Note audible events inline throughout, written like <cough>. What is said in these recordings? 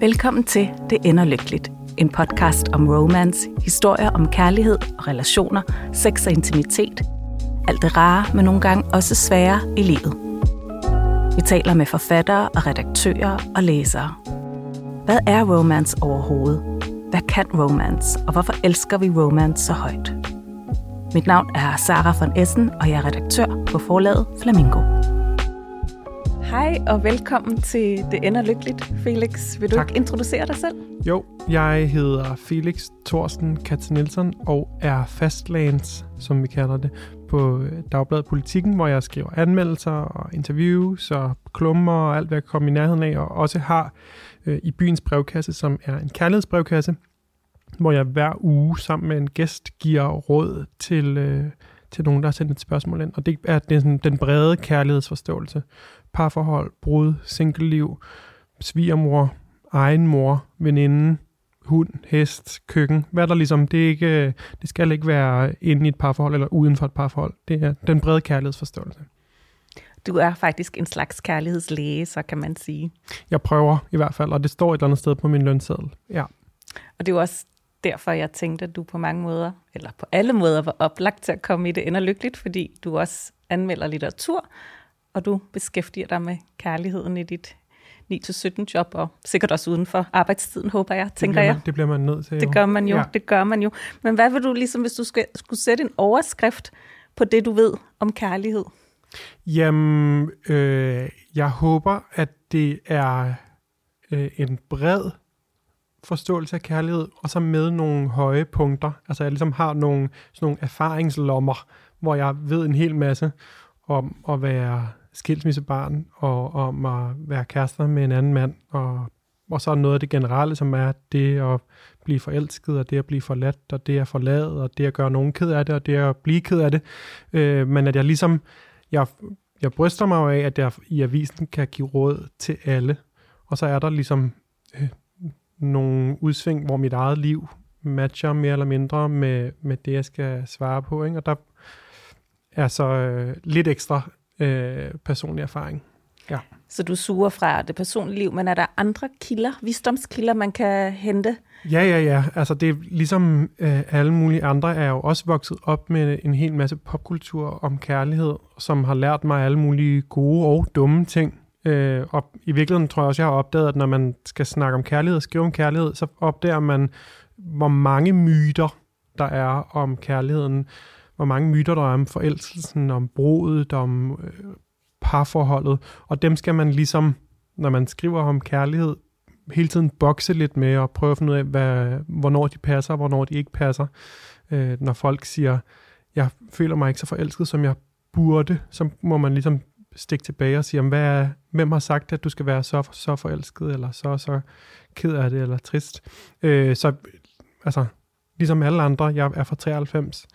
Velkommen til Det ender lykkeligt. En podcast om romance, historier om kærlighed og relationer, sex og intimitet. Alt det rare, men nogle gange også svære i livet. Vi taler med forfattere og redaktører og læsere. Hvad er romance overhovedet? Hvad kan romance, og hvorfor elsker vi romance så højt? Mit navn er Sara von Essen, og jeg er redaktør på forlaget Flamingo. Hej og velkommen til Det ender lykkeligt, Felix. Vil du tak. ikke introducere dig selv? Jo, jeg hedder Felix Thorsten Katze Nielsen og er fastlands, som vi kalder det, på Dagbladet Politikken, hvor jeg skriver anmeldelser og interviews og klummer og alt, hvad jeg kommer i nærheden af, og også har øh, i byens brevkasse, som er en kærlighedsbrevkasse, hvor jeg hver uge sammen med en gæst giver råd til, øh, til nogen, der har sendt et spørgsmål ind. Og det er, det er sådan den brede kærlighedsforståelse. Parforhold, brud, singleliv, svigermor, egen mor, veninde, hund, hest, køkken. Hvad der ligesom, det, er ikke, det skal ikke være inde i et parforhold eller uden for et parforhold. Det er den brede kærlighedsforståelse. Du er faktisk en slags kærlighedslæge, så kan man sige. Jeg prøver i hvert fald, og det står et eller andet sted på min lønseddel. Ja. Og det er jo også derfor, jeg tænkte, at du på mange måder, eller på alle måder, var oplagt til at komme i det ender lykkeligt, fordi du også anmelder litteratur, og du beskæftiger dig med kærligheden i dit 9-17 job, og sikkert også uden for arbejdstiden, håber jeg, tænker det man, jeg. Det bliver man nødt til. Det jo. gør man jo, ja. det gør man jo. Men hvad vil du ligesom, hvis du skulle, skulle sætte en overskrift på det, du ved om kærlighed? Jamen, øh, jeg håber, at det er øh, en bred forståelse af kærlighed, og så med nogle høje punkter. Altså jeg ligesom har nogle, sådan nogle erfaringslommer, hvor jeg ved en hel masse om at være skilsmissebarn, og om at være kærester med en anden mand, og, og så noget af det generelle, som er det at blive forelsket, og det at blive forladt, og det at forlade, og det at gøre nogen ked af det, og det at blive ked af det. Øh, men at jeg ligesom, jeg, jeg bryster mig af, at jeg i avisen kan give råd til alle, og så er der ligesom øh, nogle udsving, hvor mit eget liv matcher mere eller mindre med, med det, jeg skal svare på. Ikke? Og der er så øh, lidt ekstra øh, personlig erfaring. Ja. Så du suger fra det personlige liv, men er der andre kilder, visdomskilder, man kan hente? Ja, ja, ja. Altså det er ligesom øh, alle mulige andre er jo også vokset op med en hel masse popkultur om kærlighed, som har lært mig alle mulige gode og dumme ting. Øh, og i virkeligheden tror jeg også, jeg har opdaget, at når man skal snakke om kærlighed og skrive om kærlighed, så opdager man, hvor mange myter der er om kærligheden. Hvor mange myter der er om forelskelsen, om brudet, om øh, parforholdet. Og dem skal man ligesom, når man skriver om kærlighed, hele tiden bokse lidt med og prøve at finde ud af, hvad, hvornår de passer, og hvornår de ikke passer. Øh, når folk siger, jeg føler mig ikke så forelsket, som jeg burde, så må man ligesom stikke tilbage og sige, hvad er, hvem har sagt, at du skal være så, så forelsket, eller så så ked af det, eller trist. Øh, så altså, ligesom alle andre, jeg er fra 93,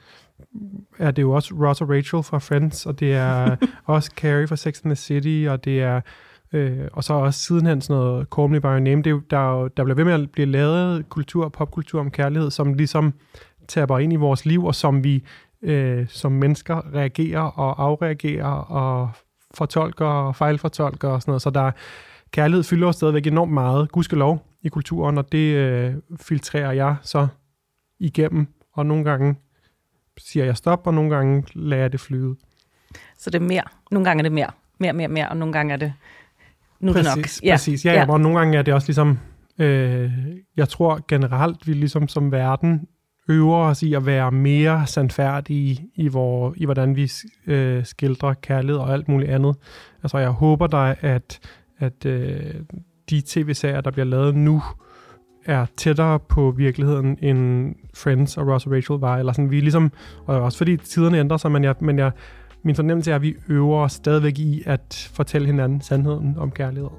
er det jo også Ross og Rachel fra Friends, og det er <laughs> også Carrie fra Sex and the City, og det er øh, og så også sidenhen sådan noget Call Me By Your Name. Det er jo, der, der bliver ved med at blive lavet kultur, popkultur om kærlighed, som ligesom taber ind i vores liv, og som vi øh, som mennesker reagerer og afreagerer og fortolker og fejlfortolker og sådan noget. Så der kærlighed fylder stadigvæk enormt meget, gudskelov, i kulturen, og det øh, filtrerer jeg så igennem, og nogle gange siger jeg stop, og nogle gange lader jeg det flyde. Så det er mere. Nogle gange er det mere. Mere, mere, mere, og nogle gange er det nu præcis, det nok. Ja, præcis. Ja, ja. og nogle gange er det også ligesom, øh, jeg tror generelt, vi ligesom som verden øver os i at være mere sandfærdige i, hvor, i hvordan vi øh, skildrer kærlighed og alt muligt andet. Altså jeg håber da, at, at øh, de tv-serier, der bliver lavet nu, er tættere på virkeligheden, end Friends og Ross og Rachel var. Eller sådan, vi er ligesom, og også fordi tiderne ændrer sig, men, jeg, men jeg, min fornemmelse er, at vi øver os stadigvæk i at fortælle hinanden sandheden om kærlighed.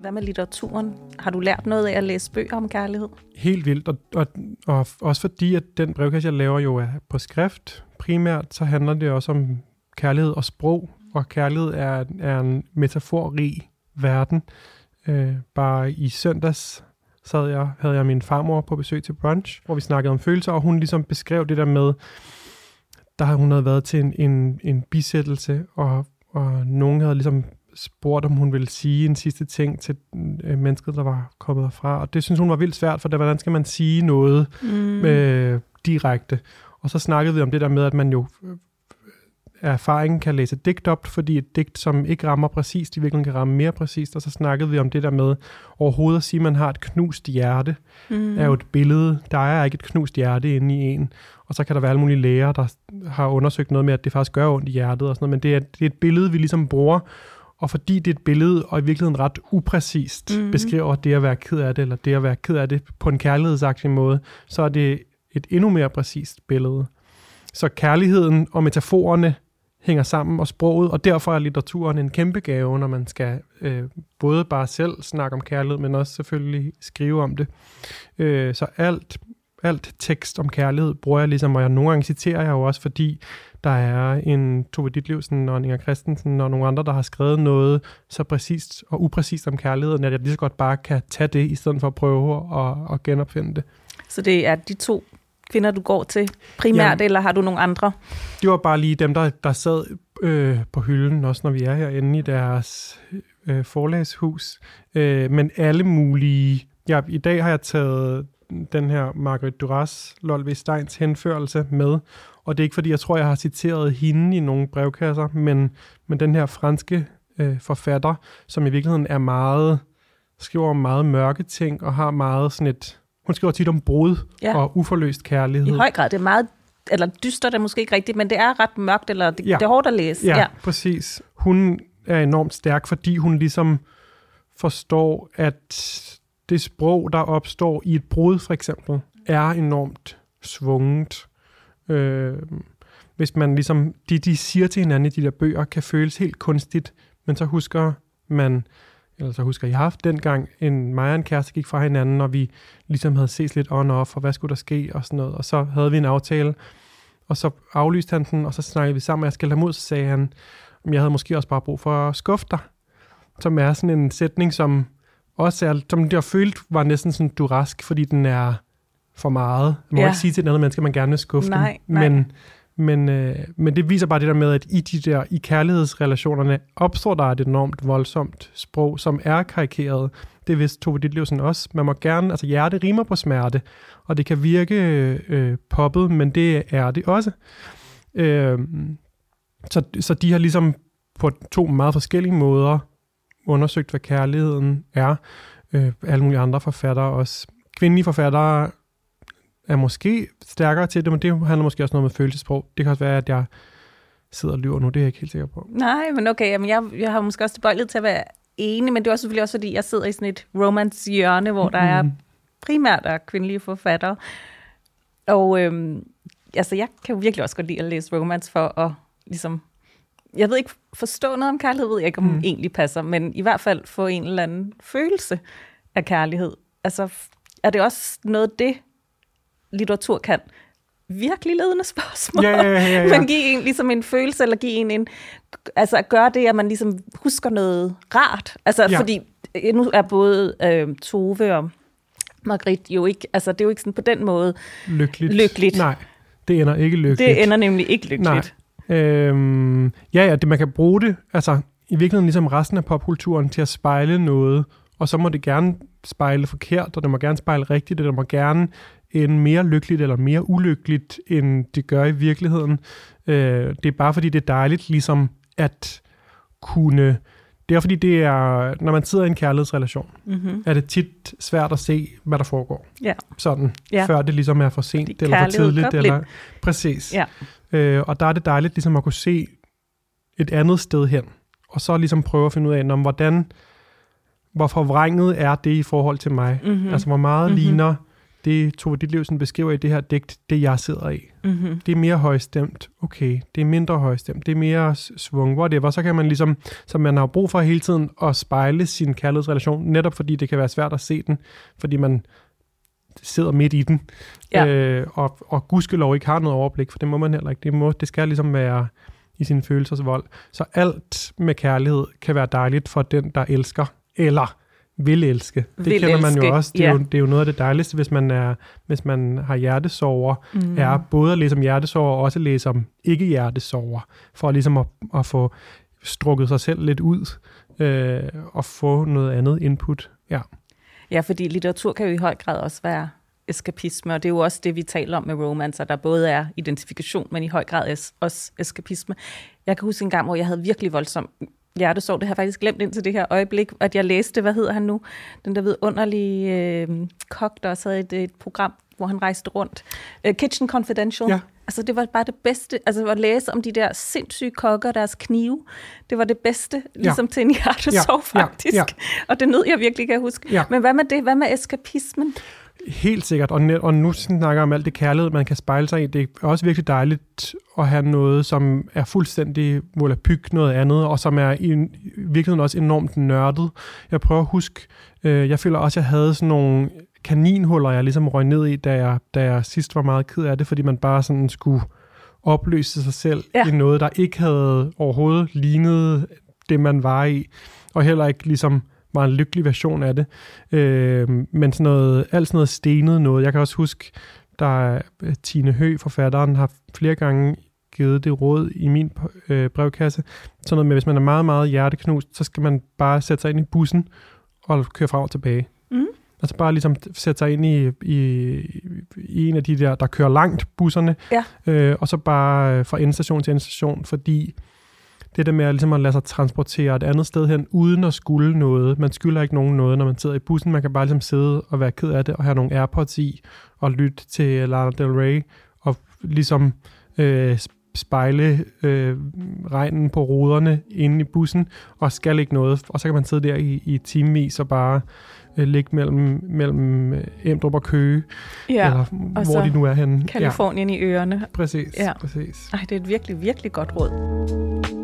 Hvad med litteraturen? Har du lært noget af at læse bøger om kærlighed? Helt vildt, og, og, og også fordi, at den brevkasse, jeg laver, jo er på skrift primært, så handler det også om kærlighed og sprog, og kærlighed er, er en metaforrig verden. Øh, bare i søndags sad jeg, havde jeg min farmor på besøg til brunch, hvor vi snakkede om følelser, og hun ligesom beskrev det der med, der havde hun havde været til en, en, en bisættelse, og, og nogen havde ligesom spurgt, om hun ville sige en sidste ting til øh, mennesket, der var kommet herfra. Og det synes hun var vildt svært, for det, hvordan skal man sige noget mm. øh, direkte? Og så snakkede vi om det der med, at man jo erfaringen kan læse digt op, fordi et digt, som ikke rammer præcist, i virkeligheden kan ramme mere præcist. Og så snakkede vi om det der med overhovedet at sige, at man har et knust hjerte, mm. er jo et billede. Der er ikke et knust hjerte inde i en. Og så kan der være alle mulige læger, der har undersøgt noget med, at det faktisk gør ondt i hjertet og sådan noget. Men det er, det er et billede, vi ligesom bruger, og fordi det er et billede, og i virkeligheden ret upræcist mm. beskriver det at være ked af det, eller det at være ked af det på en kærlighedsagtig måde, så er det et endnu mere præcist billede. Så kærligheden og metaforerne hænger sammen, og sproget, og derfor er litteraturen en kæmpe gave, når man skal øh, både bare selv snakke om kærlighed, men også selvfølgelig skrive om det. Øh, så alt, alt tekst om kærlighed bruger jeg ligesom, og jeg nogle gange citerer jeg jo også, fordi der er en Tove Ditlevsen og Inger Christensen og nogle andre, der har skrevet noget så præcist og upræcist om kærligheden, at jeg lige så godt bare kan tage det, i stedet for at prøve at, at genopfinde det. Så det er de to kvinder, du går til primært, ja. eller har du nogle andre? Det var bare lige dem, der, der sad øh, på hylden, også når vi er herinde i deres øh, forlagshus. Øh, men alle mulige... Ja, I dag har jeg taget den her Margaret Duras, Lolve Steins henførelse med, og det er ikke fordi, jeg tror, jeg har citeret hende i nogle brevkasser, men, men den her franske øh, forfatter, som i virkeligheden er meget, skriver om meget mørke ting, og har meget sådan et, hun skriver tit om brud ja. og uforløst kærlighed. I høj grad, det er meget, eller dyster det måske ikke rigtigt, men det er ret mørkt, eller det, ja. det er hårdt at læse. Ja, ja, præcis. Hun er enormt stærk, fordi hun ligesom forstår, at det sprog, der opstår i et brud for eksempel, er enormt svunget. Øh, hvis man ligesom, de, de siger til hinanden i de der bøger, kan føles helt kunstigt, men så husker man, eller så husker jeg haft dengang, en mig og en kæreste gik fra hinanden, og vi ligesom havde set lidt on off, og hvad skulle der ske, og sådan noget. Og så havde vi en aftale, og så aflyste han den, og så snakkede vi sammen, og jeg skældte ham ud, så sagde han, om jeg havde måske også bare brug for at skuffe dig. Som er sådan en sætning, som også er, som jeg følt var næsten sådan durask, fordi den er for meget. Man må ja. ikke sige til et andet menneske, at man gerne vil skuffe nej, dem. Nej. Men, men, øh, men det viser bare det der med, at i de der i kærlighedsrelationerne opstår der et enormt voldsomt sprog, som er karikeret. Det vidste Tove Ditlevsen også. Man må gerne, altså hjerte rimer på smerte, og det kan virke øh, poppet, men det er det også. Øh, så, så de har ligesom på to meget forskellige måder undersøgt, hvad kærligheden er. Øh, alle mulige andre forfattere også. Kvindelige forfattere er måske stærkere til det, men det handler måske også noget med følelsesprog. Det kan også være, at jeg sidder og lyver nu, det er jeg ikke helt sikker på. Nej, men okay, jamen jeg, jeg har måske også tilbøjelighed til at være enig, men det er også selvfølgelig også, fordi jeg sidder i sådan et romance-hjørne, hvor mm. der er primært er kvindelige forfattere. Og øhm, altså, jeg kan jo virkelig også godt lide at læse romance for at ligesom jeg ved ikke, forstå noget om kærlighed, ved jeg ikke, om mm. egentlig passer, men i hvert fald få en eller anden følelse af kærlighed. Altså, er det også noget det, litteratur kan? Virkelig ledende spørgsmål. Ja, ja, ja, ja. <laughs> Man giver en ligesom en følelse, eller give en en... Altså, at gøre det, at man ligesom husker noget rart. Altså, ja. fordi øh, nu er både øh, Tove og Margrit jo ikke... Altså, det er jo ikke sådan på den måde lykkeligt. lykkeligt. Nej, det ender ikke lykkeligt. Det ender nemlig ikke lykkeligt. Nej. Øhm, ja, ja, det, man kan bruge det, altså i virkeligheden ligesom resten af popkulturen, til at spejle noget, og så må det gerne spejle forkert, og det må gerne spejle rigtigt, og det må gerne end mere lykkeligt eller mere ulykkeligt, end det gør i virkeligheden. Øh, det er bare fordi, det er dejligt ligesom at kunne... Det er fordi, det er, når man sidder i en kærlighedsrelation, mm-hmm. er det tit svært at se, hvad der foregår. Ja. Sådan, ja. før det ligesom er for sent eller for tidligt. Eller, præcis. Ja. Øh, og der er det dejligt ligesom at kunne se et andet sted hen, og så ligesom prøve at finde ud af, om, hvordan, hvor forvrænget er det i forhold til mig. Mm-hmm. Altså, hvor meget mm-hmm. ligner det, Tove Ditlevsen beskriver i det her digt, det jeg sidder i. Mm-hmm. Det er mere højstemt. Okay, det er mindre højstemt. Det er mere svung. Whatever. Så kan man ligesom, så man har brug for hele tiden at spejle sin kærlighedsrelation, netop fordi det kan være svært at se den, fordi man sidder midt i den, ja. øh, og, og gudskelov ikke har noget overblik, for det må man heller ikke. Det, må, det skal ligesom være i sin følelsesvold. Så alt med kærlighed kan være dejligt for den, der elsker, eller vil elske. Det vil kender man jo også. Det er, ja. jo, det er jo noget af det dejligste, hvis man, er, hvis man har hjertesover, mm. er både at læse om hjertesover og også at læse om ikke-hjertesover, for ligesom at, at få strukket sig selv lidt ud øh, og få noget andet input. Ja. ja, fordi litteratur kan jo i høj grad også være eskapisme, og det er jo også det, vi taler om med romancer, der både er identifikation, men i høj grad også eskapisme. Jeg kan huske en gang, hvor jeg havde virkelig voldsom hjertesorg. Det har jeg faktisk glemt indtil det her øjeblik, at jeg læste, hvad hedder han nu? Den der vidunderlige øh, kok, der også havde et, et program, hvor han rejste rundt. Uh, Kitchen Confidential. Ja. Altså, det var bare det bedste. Altså, at læse om de der sindssyge kokker, deres knive, det var det bedste, ligesom ja. til en hjertesorg, ja. faktisk. Ja. Ja. Og det nød jeg virkelig, kan jeg huske. Ja. Men hvad med det? Hvad med eskapismen? Helt sikkert, og, og nu snakker om alt det kærlighed, man kan spejle sig i. Det er også virkelig dejligt at have noget, som er fuldstændig volapyk noget andet, og som er i, virkeligheden også enormt nørdet. Jeg prøver at huske, øh, jeg føler også, at jeg havde sådan nogle kaninhuller, jeg ligesom røg ned i, da jeg, da jeg sidst var meget ked af det, fordi man bare sådan skulle opløse sig selv ja. i noget, der ikke havde overhovedet lignet det, man var i, og heller ikke ligesom var en lykkelig version af det. Øh, men sådan noget, alt sådan noget stenet noget. Jeg kan også huske, der øh, Tine Hø, forfatteren, har flere gange givet det råd i min øh, brevkasse. Sådan noget med, hvis man er meget, meget hjerteknust, så skal man bare sætte sig ind i bussen og køre frem og tilbage. Mm. Altså bare ligesom sætte sig ind i, i, i en af de der, der kører langt busserne, ja. øh, og så bare øh, fra endstation til endstation, fordi det der med at, ligesom at lade sig transportere et andet sted hen, uden at skulle noget. Man skylder ikke nogen noget, når man sidder i bussen. Man kan bare ligesom sidde og være ked af det, og have nogle AirPods i, og lytte til Lana Del Rey, og ligesom øh, spejle øh, regnen på ruderne inde i bussen, og skal ikke noget. Og så kan man sidde der i, i timevis og bare øh, ligge mellem, mellem øh, Emdrup og Køge, ja, eller hvor de nu er henne. Kalifornien ja. i ørerne. Præcis, ja. præcis. Ej, det er et virkelig, virkelig godt råd.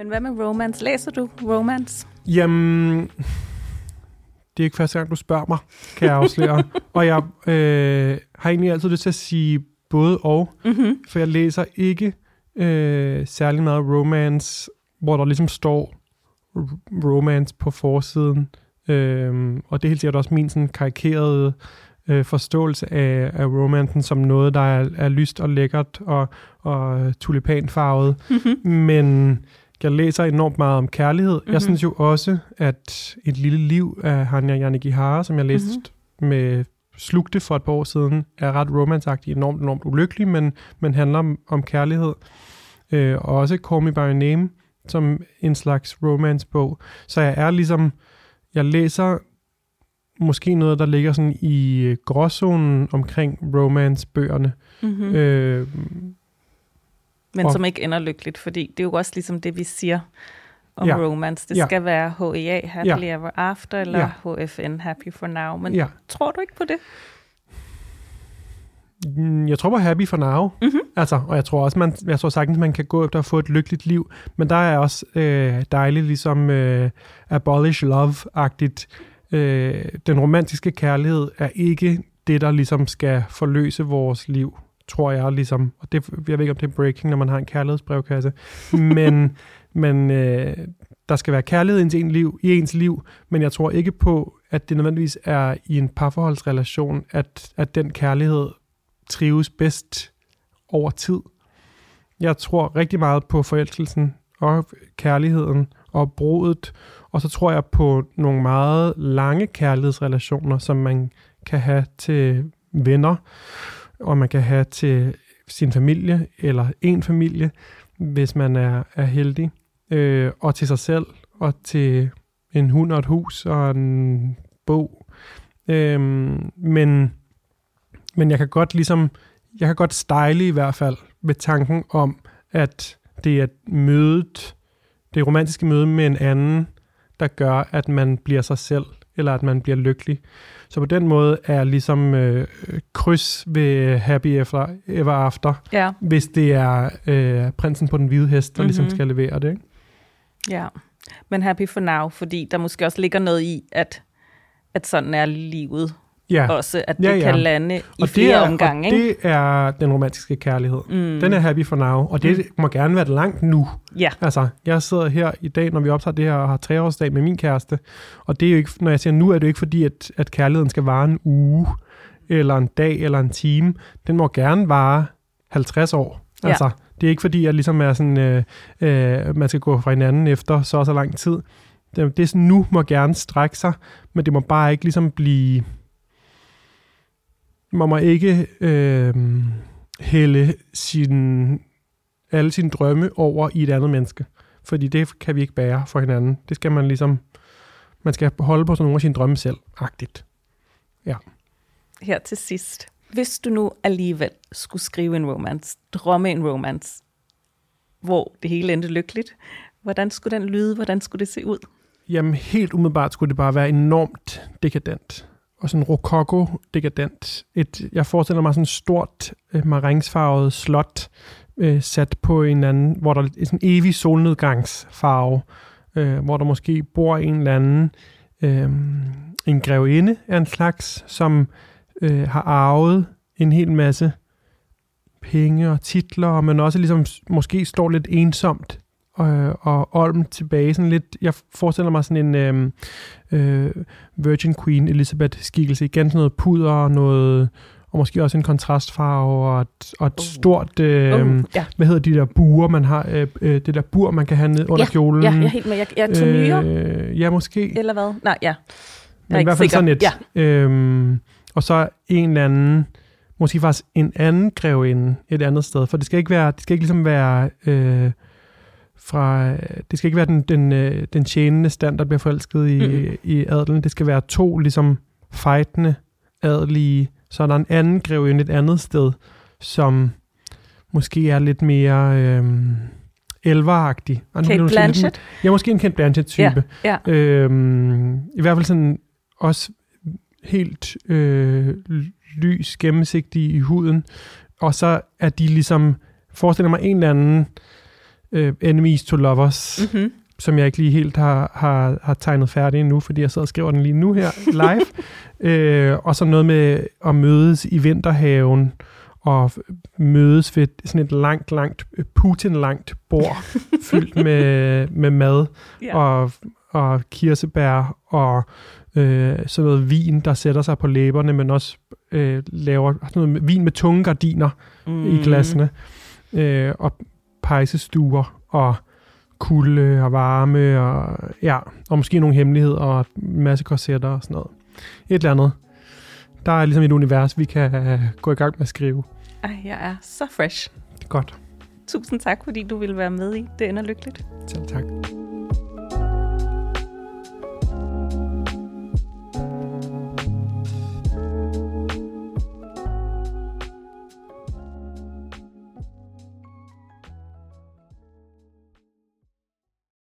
Men hvad med romance? Læser du romance? Jamen, det er ikke første gang, du spørger mig, kan jeg afsløre. <laughs> og jeg øh, har egentlig altid lyst til at sige både og, mm-hmm. for jeg læser ikke øh, særlig meget romance, hvor der ligesom står romance på forsiden. Øh, og det er helt sikkert også min sådan karikerede øh, forståelse af, af romancen som noget, der er, er lyst og lækkert og, og tulipanfarvet. Mm-hmm. Men jeg læser enormt meget om kærlighed. Mm-hmm. Jeg mhm. synes jo også, at Et lille liv af Hanya Yanagihara, som jeg læste mm-hmm. med Slugte for et par år siden, er ret romanceagtig, enormt, enormt ulykkelig, men, men handler om, om kærlighed. Øh, og også Call Me By Your Name, som en slags romance-bog. Så jeg er ligesom, jeg læser måske noget, der ligger sådan i gråzonen omkring romance-bøgerne. Mm-hmm. Øh, men og, som ikke ender lykkeligt, fordi det er jo også ligesom det, vi siger om ja, romance. Det ja, skal være HEA, Happily ja, Ever After, eller ja, HFN, Happy for Now. Men ja. tror du ikke på det? Mm, jeg tror på Happy for Now. Mm-hmm. Altså, og jeg tror også, man, jeg tror sagtens, man kan gå efter at få et lykkeligt liv. Men der er også øh, dejligt, ligesom øh, Abolish Love-agtigt. Øh, den romantiske kærlighed er ikke det, der ligesom skal forløse vores liv tror jeg ligesom, og det, jeg ved ikke, om det er breaking, når man har en kærlighedsbrevkasse, <laughs> men, men øh, der skal være kærlighed i ens, liv, i ens liv, men jeg tror ikke på, at det nødvendigvis er i en parforholdsrelation, at, at den kærlighed trives bedst over tid. Jeg tror rigtig meget på forelskelsen og kærligheden og brudet, og så tror jeg på nogle meget lange kærlighedsrelationer, som man kan have til venner, og man kan have til sin familie eller en familie, hvis man er, er heldig, øh, og til sig selv, og til en hund og et hus og en bog. Øh, men, men jeg kan godt ligesom, jeg kan godt style i hvert fald ved tanken om, at det er mødet, det romantiske møde med en anden, der gør, at man bliver sig selv, eller at man bliver lykkelig. Så på den måde er ligesom øh, kryds ved Happy Ever, ever After, ja. hvis det er øh, prinsen på den hvide hest, der mm-hmm. ligesom mhm. skal levere det. Ikke? Ja, men Happy for Now, fordi der måske også ligger noget i, at, at sådan er livet ja. også, at det ja, ja. kan lande i og flere er, omgange. Og det er den romantiske kærlighed. Mm. Den er happy for now, og det mm. må gerne være langt nu. Ja. Altså, jeg sidder her i dag, når vi optager det her, og har treårsdag med min kæreste, og det er jo ikke, når jeg siger nu, er det jo ikke fordi, at, at kærligheden skal vare en uge, eller en dag, eller en time. Den må gerne vare 50 år. Altså, Det er ikke fordi, jeg ligesom er sådan, øh, øh, man skal gå fra hinanden efter så og så lang tid. Det, det er sådan, nu må gerne strække sig, men det må bare ikke ligesom blive... Man må ikke øh, hælde sin, alle sine drømme over i et andet menneske. Fordi det kan vi ikke bære for hinanden. Det skal man ligesom... Man skal holde på sådan nogle af sine drømme selv, agtigt. Ja. Her til sidst. Hvis du nu alligevel skulle skrive en romance, drømme en romance, hvor det hele endte lykkeligt, hvordan skulle den lyde? Hvordan skulle det se ud? Jamen, helt umiddelbart skulle det bare være enormt dekadent. Og sådan rokoko-dekadent. Et, jeg forestiller mig sådan et stort øh, maringsfarvet slot, øh, sat på en anden, hvor der er sådan en evig solnedgangsfarve, øh, hvor der måske bor en eller anden, øh, en grevinde af en slags, som øh, har arvet en hel masse penge og titler, men også ligesom måske står lidt ensomt og, og Olm tilbage. Sådan lidt, jeg forestiller mig sådan en øh, øh, Virgin Queen Elizabeth skikkelse. Igen sådan noget puder og noget og måske også en kontrastfarve og et, og et uh. stort, øh, uh, ja. hvad hedder de der buer, man har, øh, øh, det der bur, man kan have ned under ja, kjolen. Ja, jeg er helt med. Jeg, jeg er øh, Ja, måske. Eller hvad? Nej, ja. Jeg Men i hvert fald sikker. sådan et. Ja. Øhm, og så en eller anden, måske faktisk en anden grevinde et andet sted, for det skal ikke være, det skal ikke ligesom være... Øh, fra, det skal ikke være den, den, øh, den tjenende stand, der bliver forelsket i, mm. i adelen. Det skal være to ligesom fejtende adelige. Så er der en anden grevinde et andet sted, som måske er lidt mere øh, elveragtig. Kate Blanchett? Lidt, ja, måske en Kate Blanchett-type. Ja, ja. Øhm, I hvert fald sådan også helt øh, lys, gennemsigtig i huden. Og så er de ligesom, forestiller mig en eller anden øh, enemies to lovers, mm-hmm. som jeg ikke lige helt har, har, har tegnet færdig endnu, fordi jeg sidder og skriver den lige nu her <laughs> live. øh, og så noget med at mødes i vinterhaven, og mødes ved sådan et langt, langt, Putin-langt bord, <laughs> fyldt med, med mad yeah. og, og kirsebær og øh, sådan noget vin, der sætter sig på læberne, men også øh, laver sådan noget vin med tunge gardiner mm. i glasene. Øh, og pejsestuer og kulde og varme og ja, og måske nogle hemmeligheder og en masse korsetter og sådan noget. Et eller andet. Der er ligesom et univers, vi kan uh, gå i gang med at skrive. Ej, jeg er så fresh. Godt. Tusind tak, fordi du ville være med i Det ender lykkeligt. Selv tak.